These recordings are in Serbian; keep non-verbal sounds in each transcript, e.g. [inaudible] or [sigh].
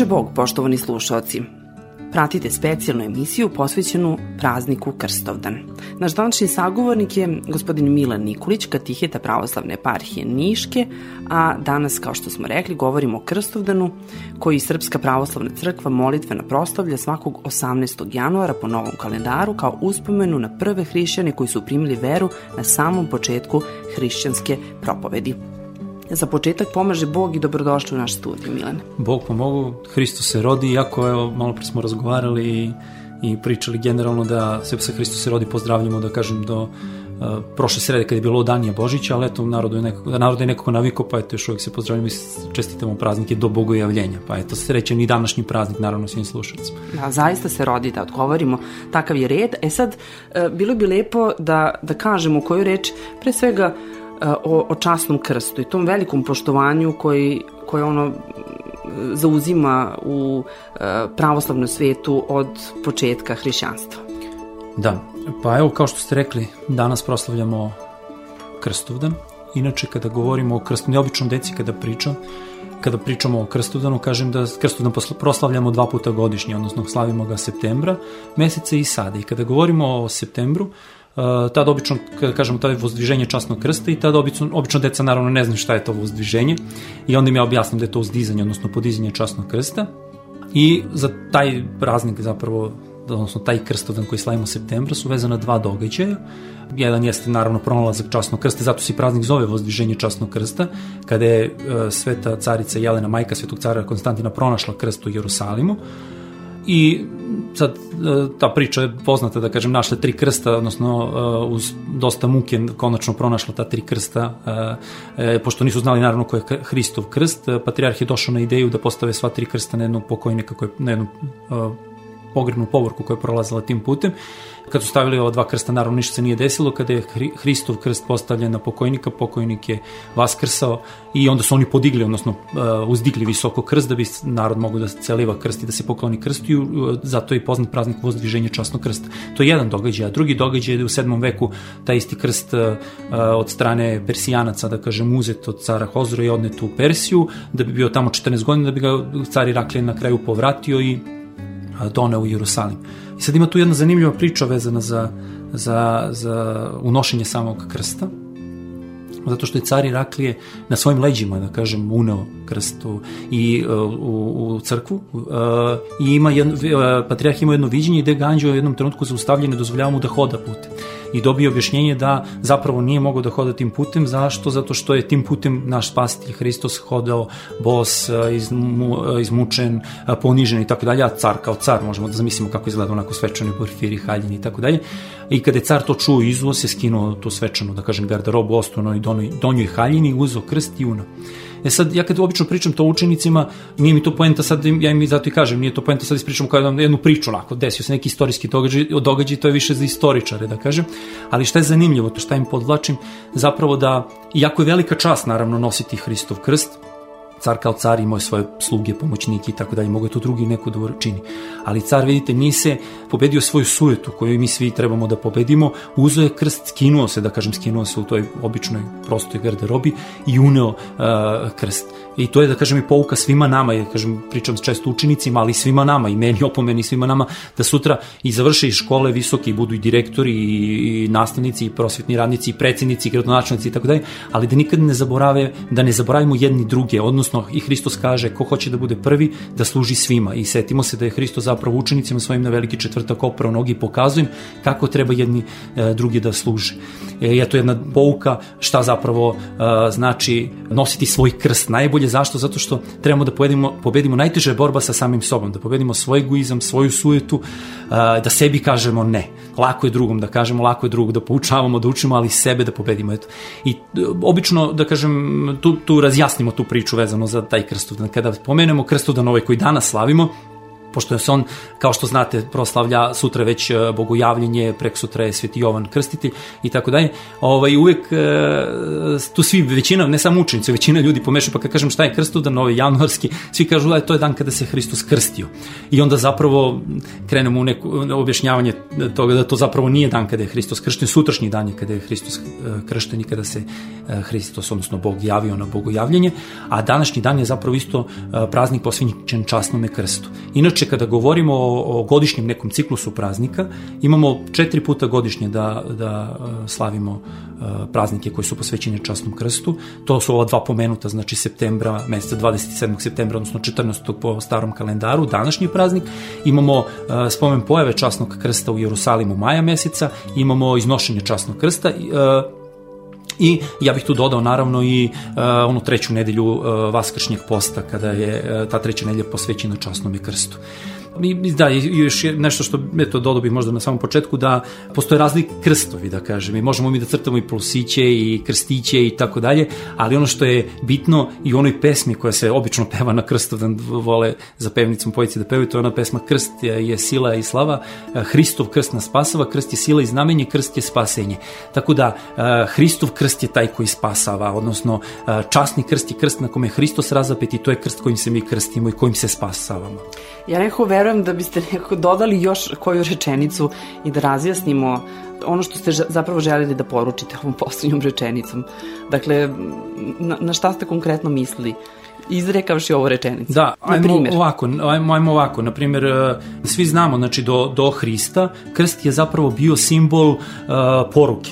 Pomaže Bog, poštovani slušalci. Pratite specijalnu emisiju posvećenu prazniku Krstovdan. Naš današnji sagovornik je gospodin Milan Nikolić, katiheta pravoslavne eparhije Niške, a danas, kao što smo rekli, govorimo o Krstovdanu, koji Srpska pravoslavna crkva molitvena proslavlja svakog 18. januara po novom kalendaru kao uspomenu na prve hrišćane koji su primili veru na samom početku hrišćanske propovedi. Za početak pomaže Bog i dobrodošli u naš studij, Milan. Bog pomogu, Hristos se rodi, iako evo, malo pre smo razgovarali i, i pričali generalno da se sa Hristos se rodi pozdravljamo, da kažem, do uh, prošle srede kad je bilo Danija Božića, ali eto, narodu je nekako, narod je nekako naviko, pa eto, još uvijek se pozdravljamo i čestitamo praznike do Bogojavljenja, pa eto, srećan i današnji praznik, naravno, svim slušalcima. Da, zaista se rodi da odgovorimo, takav je red. E sad, uh, bilo bi lepo da, da kažemo koju reč, pre svega, o, o časnom krstu i tom velikom poštovanju koji, koje ono zauzima u e, pravoslavnom svetu od početka hrišćanstva. Da, pa evo kao što ste rekli, danas proslavljamo Krstovdan. Inače, kada govorimo o krstu, neobičnom deci kada pričam, kada pričamo o Krstovdanu, kažem da Krstovdan proslavljamo dva puta godišnje, odnosno slavimo ga septembra, meseca i sada. I kada govorimo o septembru, Uh, tad obično, kada kažemo, to je vozdviženje časnog krsta i tad obično, obično deca naravno ne znaju šta je to vozdviženje i onda im ja objasnim da je to uzdizanje, odnosno podizanje časnog krsta i za taj praznik zapravo odnosno taj krstodan koji slavimo septembra su vezana dva događaja. Jedan jeste naravno pronalazak časnog krsta, zato se i praznik zove vozdviženje časnog krsta, kada je uh, sveta carica Jelena, majka svetog cara Konstantina pronašla krst u Jerusalimu. I sad e, ta priča je poznata da kažem našle tri krsta odnosno e, uz dosta muke konačno pronašla ta tri krsta e, pošto nisu znali naravno ko je Hristov krst patrijarh je došao na ideju da postave sva tri krsta na jednog pokojnika koji na jednu pogrebnu povorku koja je prolazila tim putem. Kad su stavili ova dva krsta, naravno ništa se nije desilo, kada je Hristov krst postavljen na pokojnika, pokojnik je vaskrsao i onda su oni podigli, odnosno uh, uzdigli visoko krst da bi narod mogu da celiva krst i da se pokloni krstu i uh, zato je poznat praznik vozdviženja časnog krsta. To je jedan događaj, a drugi događaj je da u 7. veku taj isti krst uh, od strane Persijanaca, da kažem, uzet od cara Hozro i odnet u Persiju, da bi bio tamo 14 godina, da bi ga car Iraklije na kraju povratio i doneo u Jerusalim. I sad ima tu jedna zanimljiva priča vezana za, za, za unošenje samog krsta, zato što je car Iraklije na svojim leđima, da kažem, uneo krstu i uh, u, u crkvu uh, i ima jedno, uh, patrijarh ima jedno viđenje gde ga anđeo u jednom trenutku zaustavlja i dozvoljava mu da hoda putem i dobio objašnjenje da zapravo nije mogao da hoda tim putem. Zašto? Zato što je tim putem naš spasitelj Hristos hodao bos, izmu, izmučen, ponižen i tako dalje, a car kao car, možemo da zamislimo kako izgleda onako svečani porfiri, haljini i tako dalje. I kada je car to čuo, izvo se skinuo tu svečanu, da kažem, garderobu, ostao i donjoj haljini, uzao krst i uno. E sad, ja kad obično pričam to učenicima, nije mi to poenta sad, ja im zato i kažem, nije to poenta sad ispričam kao jednu, jednu priču, onako, desio se neki istorijski događaj, događaj, to je više za istoričare, da kažem, ali šta je zanimljivo, to šta im podvlačim, zapravo da, iako je velika čast, naravno, nositi Hristov krst, car kao car imao je svoje sluge, pomoćnike i tako dalje, mogu je to drugi neko da čini. Ali car, vidite, nije se pobedio svoju sujetu koju mi svi trebamo da pobedimo, uzeo je krst, skinuo se, da kažem, skinuo se u toj običnoj, prostoj garderobi i uneo uh, krst. I to je, da kažem, i pouka svima nama, ja kažem, pričam često učenicima, ali svima nama, i meni opomeni svima nama, da sutra i završe i škole visoke i budu i direktori i, i nastavnici i prosvetni radnici i predsjednici i gradonačelnici i tako dalje, ali da nikad ne zaborave, da ne zaboravimo jedni druge, odnosno i Hristos kaže ko hoće da bude prvi, da služi svima i setimo se da je Hristos zapravo učenicima svojim na veliki četvrtak oprao nogi pokazujem kako treba jedni e, drugi da služe. E, to jedna pouka šta zapravo e, znači nositi svoj krst najbolje Zašto? Zato što trebamo da pobedimo, pobedimo najteže borba sa samim sobom, da pobedimo svoj egoizam, svoju sujetu, da sebi kažemo ne. Lako je drugom da kažemo, lako je drugom da poučavamo, da učimo, ali sebe da pobedimo. Eto. I e, obično, da kažem, tu, tu razjasnimo tu priču vezano za taj krstudan. Kada pomenemo krstudan ovaj koji danas slavimo, pošto se on, kao što znate, proslavlja sutra već e, bogojavljenje, prek sutra je Sveti Jovan Krstitelj i tako dalje, ovaj, uvek e, tu svi, većina, ne samo učenici, većina ljudi pomešaju, pa kad kažem šta je krstodan, ovaj januarski, svi kažu da je to je dan kada se Hristos krstio. I onda zapravo krenemo u neko objašnjavanje toga da to zapravo nije dan kada je Hristos kršten, sutrašnji dan je kada je Hristos e, kršten i kada se Hristos, odnosno Bog javio na bogojavljenje, a današnji dan je zapravo isto praznik posvećen časnome krstu. Inače, kada govorimo o, o godišnjem nekom ciklusu praznika, imamo četiri puta godišnje da, da e, slavimo e, praznike koji su posvećeni časnom krstu. To su ova dva pomenuta, znači septembra, meseca 27. septembra, odnosno 14. po starom kalendaru, današnji praznik. Imamo e, spomen pojave časnog krsta u Jerusalimu maja meseca, imamo iznošenje časnog krsta, I ja bih tu dodao naravno i uh, onu treću nedelju uh, Vaskršnjeg posta kada je uh, ta treća nedelja posvećena časnom i krstu. I, da, i još nešto što, eto, dodao bih možda na samom početku, da postoje razni krstovi, da kažem, i možemo mi da crtamo i plusiće i krstiće i tako dalje, ali ono što je bitno i u onoj pesmi koja se obično peva na krstovdan, vole za pevnicom pojici da pevaju, to je ona pesma Krst je sila i slava, Hristov krst nas spasava, krst je sila i znamenje, krst je spasenje. Tako da, Hristov krst je taj koji spasava, odnosno časni krst je krst na kome je Hristos razapet i to je krst kojim se mi krstimo i kojim se spasavamo. Ja nekako verujem da biste nekako dodali još koju rečenicu i da razjasnimo ono što ste zapravo želeli da poručite ovom poslednjom rečenicom. Dakle, na, na šta ste konkretno mislili? izrekavši ovu rečenicu. Da, ajmo primjer. ovako, ajmo, ajmo ovako, na primjer, e, svi znamo, znači do, do Hrista, krst je zapravo bio simbol uh, poruke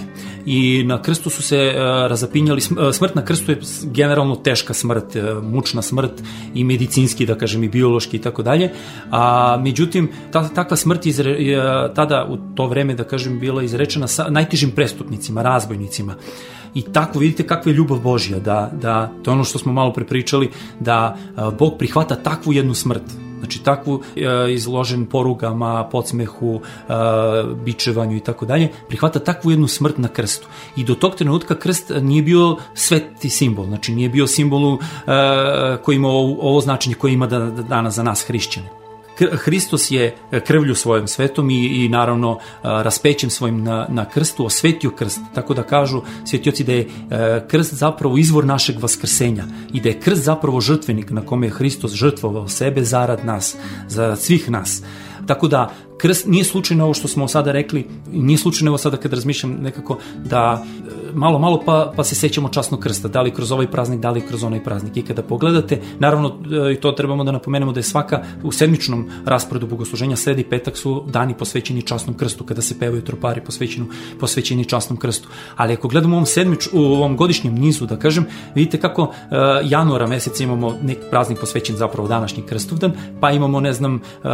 i na krstu su se uh, razapinjali, e, smrt na krstu je generalno teška smrt, uh, mučna smrt i medicinski, da kažem, i biološki i tako dalje, a međutim, ta, takva smrt je tada u to vreme, da kažem, bila izrečena sa najtežim prestupnicima, razbojnicima. I tako vidite kakva je ljubav Božja, da, da to je ono što smo malo prepričali, da Bog prihvata takvu jednu smrt, Znači takvu e, izložen porugama, podsmehu, e, bičevanju i tako dalje, prihvata takvu jednu smrt na krstu. I do tog trenutka krst nije bio sveti simbol, znači nije bio simbolu e, koji ima ovo značenje koje ima da, da, danas za nas hrišćane. Hristos je krvlju svojom svetom i, i naravno raspećem svojim na, na krstu osvetio krst, tako da kažu svetioci da je krst zapravo izvor našeg vaskrsenja i da je krst zapravo žrtvenik na kome je Hristos žrtvovao sebe zarad nas, zarad svih nas. Tako da krst nije slučajno ovo što smo sada rekli, nije slučajno ovo sada kad razmišljam nekako da e, malo, malo pa, pa se sećamo časnog krsta, da li kroz ovaj praznik, da li kroz onaj praznik. I kada pogledate, naravno e, i to trebamo da napomenemo da je svaka u sedmičnom rasporedu bogosluženja sredi petak su dani posvećeni časnom krstu, kada se pevaju tropari posvećenu, posvećeni časnom krstu. Ali ako gledamo u ovom sedmič, u ovom godišnjem nizu, da kažem, vidite kako uh, januara meseca imamo neki praznik posvećen zapravo današnji krstovdan, pa imamo, ne znam, uh,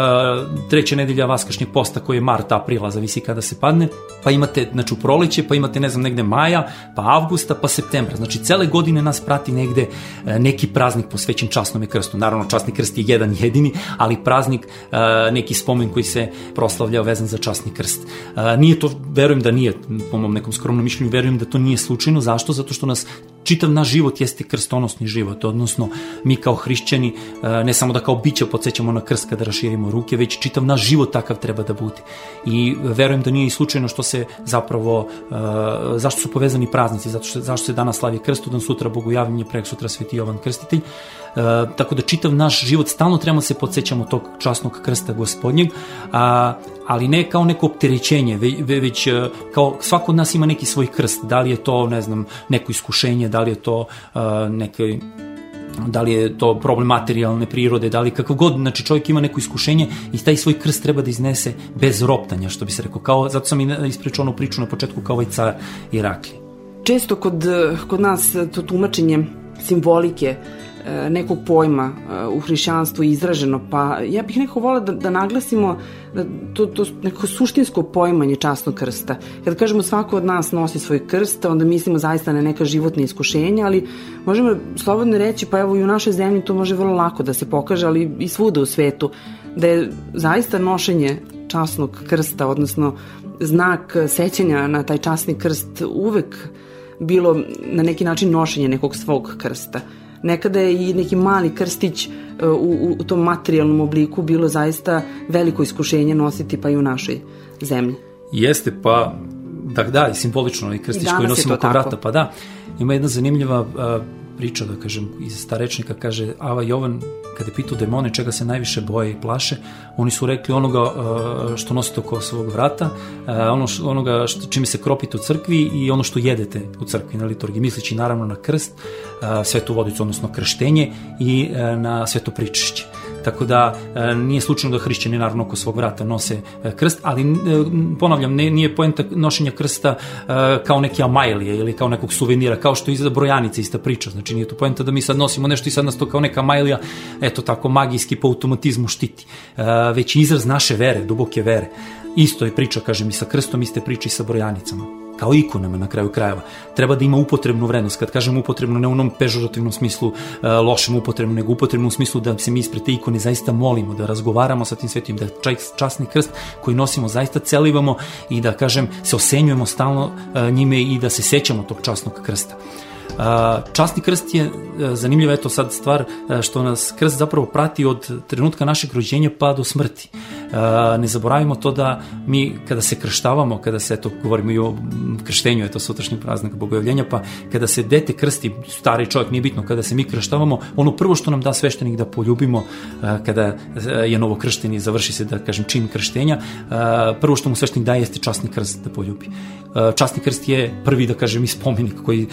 treća nedelja vaskršnjeg posta koji je marta, aprila, zavisi kada se padne, pa imate, znači, u proleće, pa imate, ne znam, negde maja, pa avgusta, pa septembra. Znači, cele godine nas prati negde e, neki praznik posvećen časnom krstu. Naravno, časni krst je jedan jedini, ali praznik, e, neki spomen koji se proslavlja vezan za časni krst. E, nije to, verujem da nije, po mom nekom skromnom mišljenju, verujem da to nije slučajno. Zašto? Zato što nas čitav naš život jeste krstonosni život, odnosno mi kao hrišćani ne samo da kao bića podsjećamo na krst kada raširimo ruke, već čitav naš život takav treba da bude. I verujem da nije i slučajno što se zapravo, zašto su povezani praznici, zato što, zašto se danas slavi krstodan, sutra bogojavljenje, prek sutra sveti Jovan Krstitelj, E, tako da čitav naš život stalno trebamo da se podsjećamo tog časnog krsta gospodnjeg, a, ali ne kao neko opterećenje, već, već e, kao svako od nas ima neki svoj krst, da li je to, ne znam, neko iskušenje, da li je to uh, neki da li je to problem materijalne prirode, da li kakav god, znači čovjek ima neko iskušenje i taj svoj krst treba da iznese bez roptanja, što bi se rekao, kao, zato sam i ispričao onu priču na početku kao ovaj car Irakli. Često kod, kod nas to tumačenje simbolike nekog pojma e, u hrišćanstvu izraženo, pa ja bih nekako volila da, da naglasimo da to, to neko suštinsko pojmanje časnog krsta. Kada kažemo svako od nas nosi svoj krst, onda mislimo zaista na neka životna iskušenja, ali možemo slobodno reći, pa evo i u našoj zemlji to može vrlo lako da se pokaže, ali i svuda u svetu, da je zaista nošenje časnog krsta, odnosno znak sećanja na taj časni krst uvek bilo na neki način nošenje nekog svog krsta nekada je i neki mali krstić e, u, u tom materijalnom obliku bilo zaista veliko iskušenje nositi pa i u našoj zemlji. Jeste, pa da, da, i simbolično i krstić I koji nosimo oko vrata, pa da. Ima jedna zanimljiva uh, priča, da kažem, iz starečnika, kaže Ava Jovan, kada je pitao demone čega se najviše boje i plaše, oni su rekli onoga što nosite oko svog vrata, ono što, onoga što, čime se kropite u crkvi i ono što jedete u crkvi na liturgiji, misleći naravno na krst, svetu vodicu, odnosno krštenje i na sveto pričišće. Tako da e, nije slučajno da hrišćani naravno oko svog vrata nose e, krst, ali e, ponavljam, ne, nije poenta nošenja krsta kao neke amajlije ili kao nekog suvenira, kao što i za brojanice ista priča. Znači nije to poenta da mi sad nosimo nešto i sad nas to kao neka amajlija, eto tako magijski po automatizmu štiti. Već izraz naše vere, duboke vere. Isto je priča, kažem, i sa krstom, iste priče i sa brojanicama kao ikonama na kraju krajeva. Treba da ima upotrebnu vrednost. Kad kažem upotrebnu, ne u onom pežorativnom smislu, uh, lošem upotrebnu, nego upotrebnu u smislu da se mi ispred te ikone zaista molimo, da razgovaramo sa tim svetim, da časni krst koji nosimo zaista celivamo i da, kažem, se osenjujemo stalno uh, njime i da se sećamo tog časnog krsta. Časni krst je e, zanimljiva eto sad stvar e, što nas krst zapravo prati od trenutka našeg rođenja pa do smrti. Ne zaboravimo to da mi kada se krštavamo, kada se eto govorimo i o krštenju, eto sutrašnji praznik bogojavljenja, pa kada se dete krsti, stari čovjek, nije bitno, kada se mi krštavamo, ono prvo što nam da sveštenik da poljubimo e, kada je novo kršten i završi se da kažem čin krštenja, prvo što mu sveštenik daje jeste časni krst da poljubi. Časni krst je prvi da kažem i spomenik koji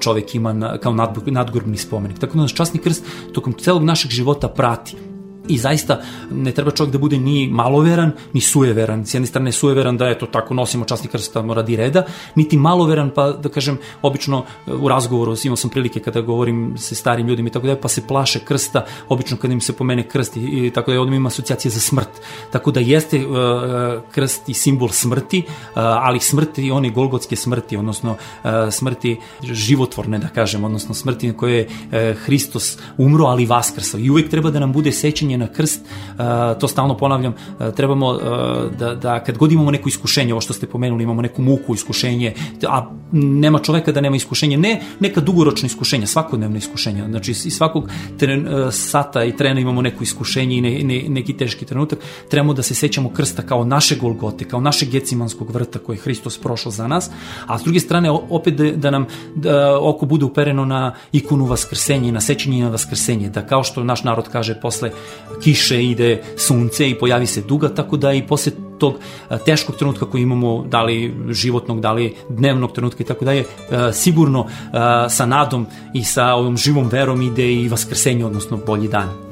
čovek ima kao nadgorbni spomenik. Tako da nas časni krst tokom celog našeg života prati i zaista ne treba čovjek da bude ni maloveran, ni sujeveran. S jedne strane sujeveran da eto tako nosimo časni krst radi reda, niti maloveran pa da kažem obično e, u razgovoru imao sam prilike kada govorim sa starim ljudima i tako da pa se plaše krsta, obično kada im se pomene krst i, tako da odmah ima asocijacije za smrt. Tako da jeste uh, krst i simbol smrti, uh, ali smrti one golgotske smrti, odnosno uh, smrti životvorne da kažem, odnosno smrti na koje je Hristos umro, ali vaskrsao. I uvek treba da nam bude sećanje sećanje na krst, uh, to stalno ponavljam, uh, trebamo uh, da, da kad god imamo neko iskušenje, ovo što ste pomenuli, imamo neku muku, iskušenje, a nema čoveka da nema iskušenje, ne neka dugoročna iskušenja, svakodnevna iskušenja, znači iz svakog tren, sata i trena imamo neko iskušenje i ne, ne, neki teški trenutak, trebamo da se sećamo krsta kao naše Golgote, kao našeg gecimanskog vrta koje je Hristos prošao za nas, a s druge strane opet da, da nam da oko bude upereno na ikonu vaskrsenja i na sećanje na vaskrsenje, da kao što naš narod kaže posle kiše, ide sunce i pojavi se duga, tako da i posle tog teškog trenutka koji imamo, da li životnog, da li dnevnog trenutka i tako dalje, sigurno sa nadom i sa ovom živom verom ide i vaskrsenje, odnosno bolji dan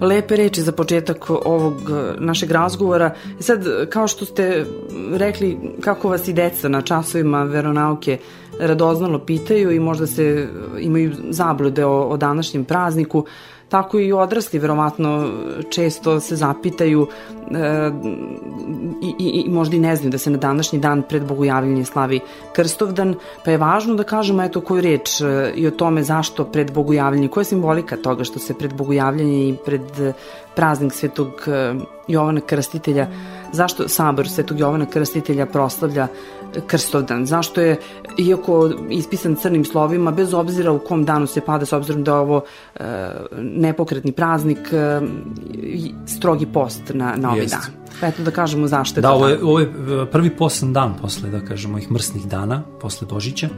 lepe reči za početak ovog našeg razgovora. Sad, kao što ste rekli, kako vas i deca na časovima veronauke radoznalo pitaju i možda se imaju zablude o, o današnjem prazniku, tako i odrasli verovatno često se zapitaju e, i, i, i možda i ne znaju da se na današnji dan pred Bogojavljanje slavi Krstovdan, pa je važno da kažemo eto koju reč e, i o tome zašto pred Bogojavljanje, koja je simbolika toga što se pred Bogojavljanje i pred praznik Svetog e, Jovana Krstitelja, zašto sabor Svetog Jovana Krstitelja proslavlja Krstovdan. Zašto je, iako ispisan crnim slovima, bez obzira u kom danu se pada, s obzirom da je ovo e, nepokretni praznik, e, strogi post na, na ovaj Jest. dan. Pa eto da kažemo zašto je da, to ovo je, ovo je e, prvi poslan dan posle, da kažemo, ih mrsnih dana, posle Božića.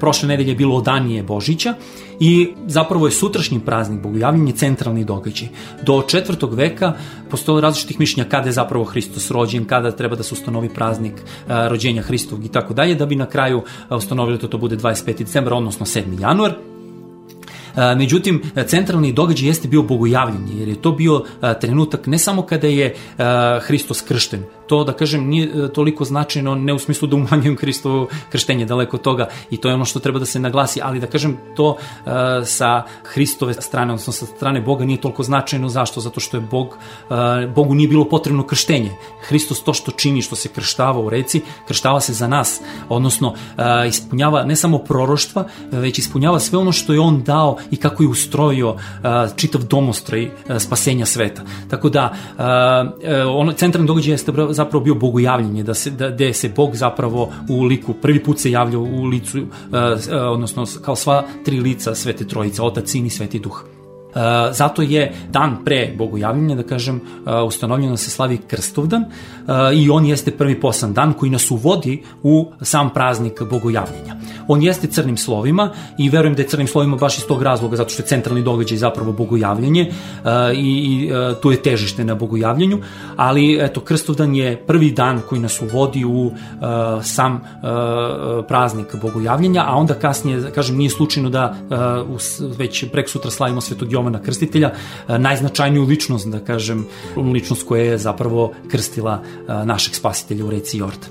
Prošle nedelje je bilo odanije Božića i zapravo je sutrašnji praznik Bogojavljenje centralni događaj. Do četvrtog veka postoje različitih mišljenja kada je zapravo Hristos rođen, kada treba da se ustanovi praznik a, rođenja Hristovog i tako dalje, da bi na kraju ustanovili da to bude 25. decembar, odnosno 7. januar. Međutim, centralni događaj jeste bio bogojavljanje, jer je to bio trenutak ne samo kada je Hristos kršten, to da kažem nije e, toliko značajno ne u smislu da umanjujem Hristovo krštenje daleko toga i to je ono što treba da se naglasi ali da kažem to uh, sa Hristove strane odnosno sa strane Boga nije toliko značajno. Zašto? Zato što je Bog uh, Bogu nije bilo potrebno krštenje. Hristos to što čini što se krštava u reci krštava se za nas odnosno uh, ispunjava ne samo proroštva već ispunjava sve ono što je on dao i kako je ustrojio čitav domostroj spasenja sveta. Tako da, ono, centralni događaj jeste zapravo bio bogojavljenje, da se, da, gde se Bog zapravo u liku, prvi put se javlja u licu, odnosno kao sva tri lica Svete Trojice, Otac, Sin i Sveti Duh. Uh, zato je dan pre bogojavljenja, da kažem, uh, ustanovljeno se slavi Krstovdan uh, i on jeste prvi posan dan koji nas uvodi u sam praznik bogojavljenja. On jeste crnim slovima i verujem da je crnim slovima baš iz tog razloga, zato što je centralni događaj zapravo bogojavljanje i, tu je težište na bogojavljanju, ali eto, Krstovdan je prvi dan koji nas uvodi u sam praznik bogojavljenja, a onda kasnije, kažem, nije slučajno da već prek sutra slavimo Svetog Jovana Jovana Krstitelja, e, najznačajniju ličnost, da kažem, ličnost koja je zapravo krstila e, našeg spasitelja u reci Jordan.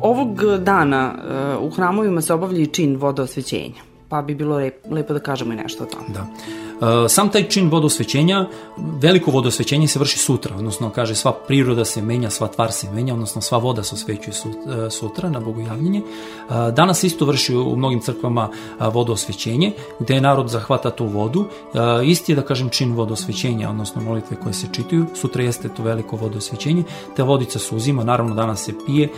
Ovog dana e, u hramovima se obavlja i čin vodoosvećenja, pa bi bilo lepo da kažemo i nešto o tome. Da. E, sam taj čin vodosvećenja, veliko vodosvećenje se vrši sutra, odnosno kaže sva priroda se menja, sva tvar se menja, odnosno sva voda se osvećuje e, sutra na bogojavljenje. E, danas isto vrši u mnogim crkvama vodosvećenje, gde narod zahvata tu vodu. Isti je da kažem čin vodosvećenja, odnosno molitve koje se čitaju. Sutra jeste to veliko vodosvećenje. Te vodica se uzima, naravno danas se pije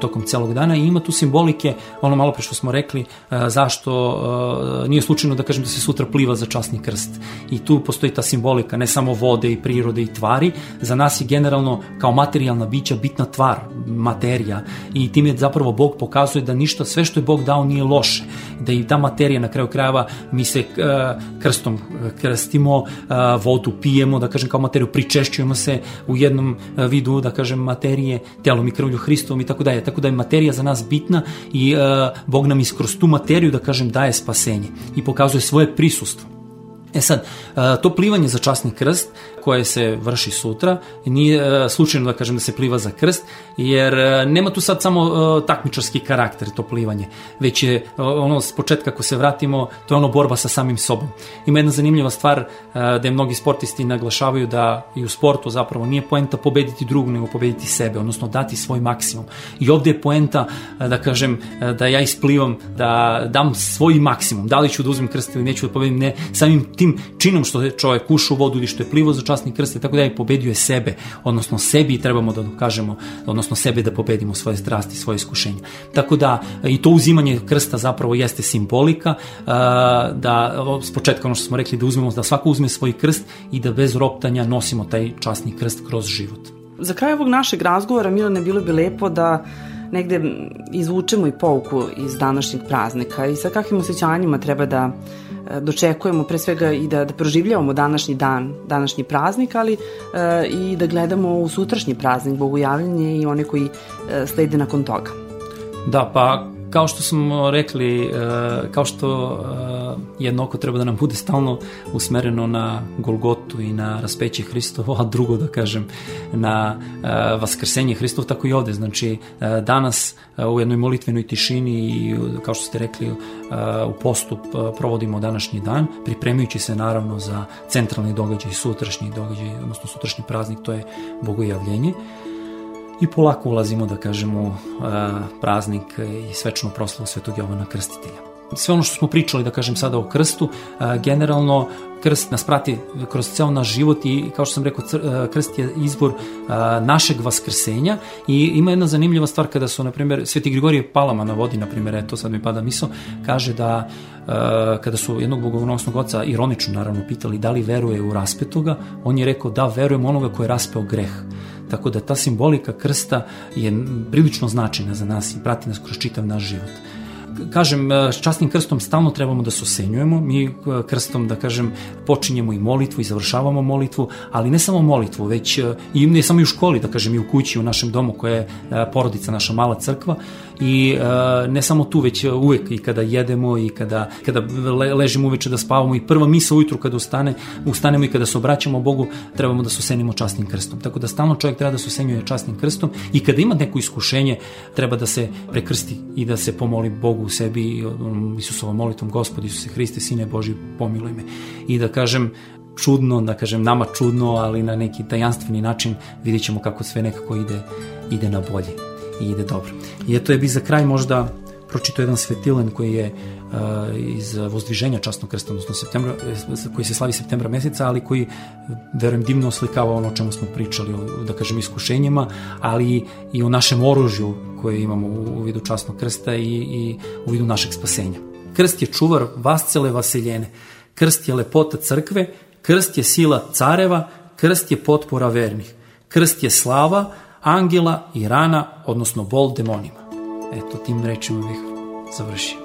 tokom celog dana i ima tu simbolike, ono malo pre što smo rekli, zašto nije slučajno da kažem da se sutra pliva za časni krst jest. I tu postoji ta simbolika, ne samo vode i prirode i tvari, za nas je generalno kao materijalna bića bitna tvar, materija i tim je zapravo Bog pokazuje da ništa, sve što je Bog dao nije loše, da i ta materija na kraju krajeva mi se uh, krstom krstimo, uh, vodu pijemo, da kažem kao materiju, pričešćujemo se u jednom uh, vidu, da kažem materije, telom i krvlju Hristovom i tako dalje, tako da je materija za nas bitna i Bog nam iskroz tu materiju, da kažem, daje spasenje i pokazuje svoje prisustvo. E sad, to plivanje za časni krst koje se vrši sutra, nije slučajno da kažem da se pliva za krst, jer nema tu sad samo takmičarski karakter to plivanje, već je ono s početka ako se vratimo, to je ono borba sa samim sobom. Ima jedna zanimljiva stvar da je mnogi sportisti naglašavaju da i u sportu zapravo nije poenta pobediti drugu, nego pobediti sebe, odnosno dati svoj maksimum. I ovde je poenta da kažem da ja isplivam, da dam svoj maksimum, da li ću da uzmem krst ili neću da pobedim, ne, samim tim činom što je čovjek ušao u vodu ili što je plivo za časni krst, tako da je pobedio je sebe, odnosno sebi trebamo da dokažemo, odnosno sebe da pobedimo svoje strasti, svoje iskušenja. Tako da i to uzimanje krsta zapravo jeste simbolika, da s početka ono što smo rekli da uzmemo, da svako uzme svoj krst i da bez roptanja nosimo taj časni krst kroz život. Za kraj ovog našeg razgovora, Milane, bilo bi lepo da negde izvučemo i pouku iz današnjeg praznika i sa kakvim osjećanjima treba da dočekujemo pre svega i da, da proživljavamo današnji dan, današnji praznik, ali e, i da gledamo u sutrašnji praznik, Bogojavljanje i one koji e, slede nakon toga. Da, pa kao što smo rekli, kao što jedno oko treba da nam bude stalno usmereno na Golgotu i na raspeće Hristovo, [laughs] a drugo da kažem na vaskrsenje Hristov, tako i ovde. Znači, danas u jednoj molitvenoj tišini i kao što ste rekli u postup provodimo današnji dan, pripremajući se naravno za centralni događaj, sutrašnji događaj, odnosno sutrašnji praznik, to je bogojavljenje i polako ulazimo, da kažemo, praznik i svečnu proslavu Svetog Jovana Krstitelja sve ono što smo pričali, da kažem sada o krstu, generalno krst nas prati kroz ceo naš život i kao što sam rekao, krst je izbor našeg vaskrsenja i ima jedna zanimljiva stvar kada su, na primjer, Sveti Grigorije Palama navodi, na primjer, eto sad mi pada misao, kaže da kada su jednog bogonosnog oca ironično naravno pitali da li veruje u raspetoga, on je rekao da verujem onoga ko je raspeo greh. Tako da ta simbolika krsta je prilično značajna za nas i prati nas kroz čitav naš život. Kažem, e, s častnim krstom stalno trebamo da se osenjujemo, mi e, krstom, da kažem, počinjemo i molitvu i završavamo molitvu, ali ne samo molitvu, već e, i ne samo i u školi, da kažem, i u kući, u našem domu koja je porodica, naša mala crkva, i uh, ne samo tu, već uvek i kada jedemo i kada, kada le, ležimo uveče da spavamo i prva misa ujutru kada ustane, ustanemo i kada se obraćamo Bogu, trebamo da se osenimo častnim krstom. Tako da stalno čovjek treba da se osenjuje častnim krstom i kada ima neko iskušenje, treba da se prekrsti i da se pomoli Bogu u sebi Isusovom molitvom Gospod Isuse Hriste, Sine Boži, pomiluj me. I da kažem, čudno, da kažem nama čudno, ali na neki tajanstveni način vidjet ćemo kako sve nekako ide, ide na bolje i ide dobro. I eto je bi za kraj možda pročito jedan svetilen koji je iz vozdviženja častnog krsta, odnosno septembra, koji se slavi septembra meseca, ali koji, verujem, divno oslikava ono o čemu smo pričali, o, da kažem, iskušenjima, ali i o našem oružju koje imamo u vidu častnog krsta i, i u vidu našeg spasenja. Krst je čuvar vascele vaseljene, krst je lepota crkve, krst je sila careva, krst je potpora vernih, krst je slava, angela i rana, odnosno bol demonima. Eto, tim rečima bih završio.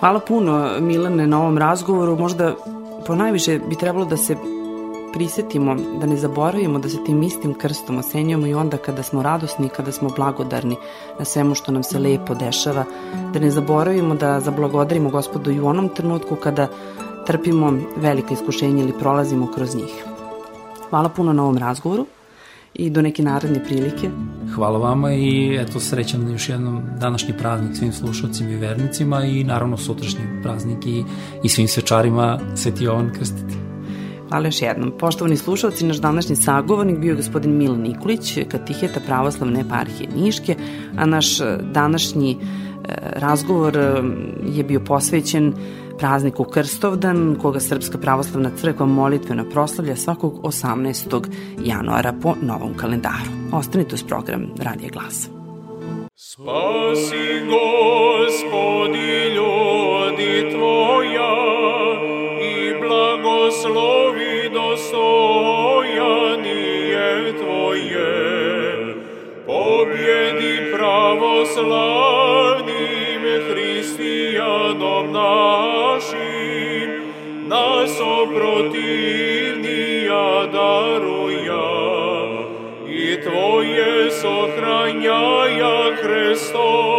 Hvala puno Milane na ovom razgovoru. Možda po najviše bi trebalo da se prisetimo, da ne zaboravimo da se tim istim krstom osenjamo i onda kada smo radosni, kada smo blagodarni na svemu što nam se lepo dešava, da ne zaboravimo da zablagodarimo gospodu i u onom trenutku kada trpimo velika iskušenja ili prolazimo kroz njih. Hvala puno na ovom razgovoru i do neke naredne prilike. Hvala vama i eto srećan još jednom današnji praznik svim slušalcima i vernicima i naravno sutrašnji praznik i, i svim svečarima Sveti Jovan Krstiti. Hvala još jednom. Poštovani slušalci, naš današnji sagovornik bio je gospodin Milan Nikolić, katiheta pravoslavne eparhije Niške, a naš današnji e, razgovor e, je bio posvećen prazniku Krstovdan, koga Srpska pravoslavna crkva molitveno proslavlja svakog 18. januara po novom kalendaru. Ostanite uz program Radije glasa. Spasi gospodi ljudi tvoja i blagoslovi dostojanije tvoje. Pobjedi pravoslavnim hristijanom našim противния даруя, и Твое сохраняя Христос.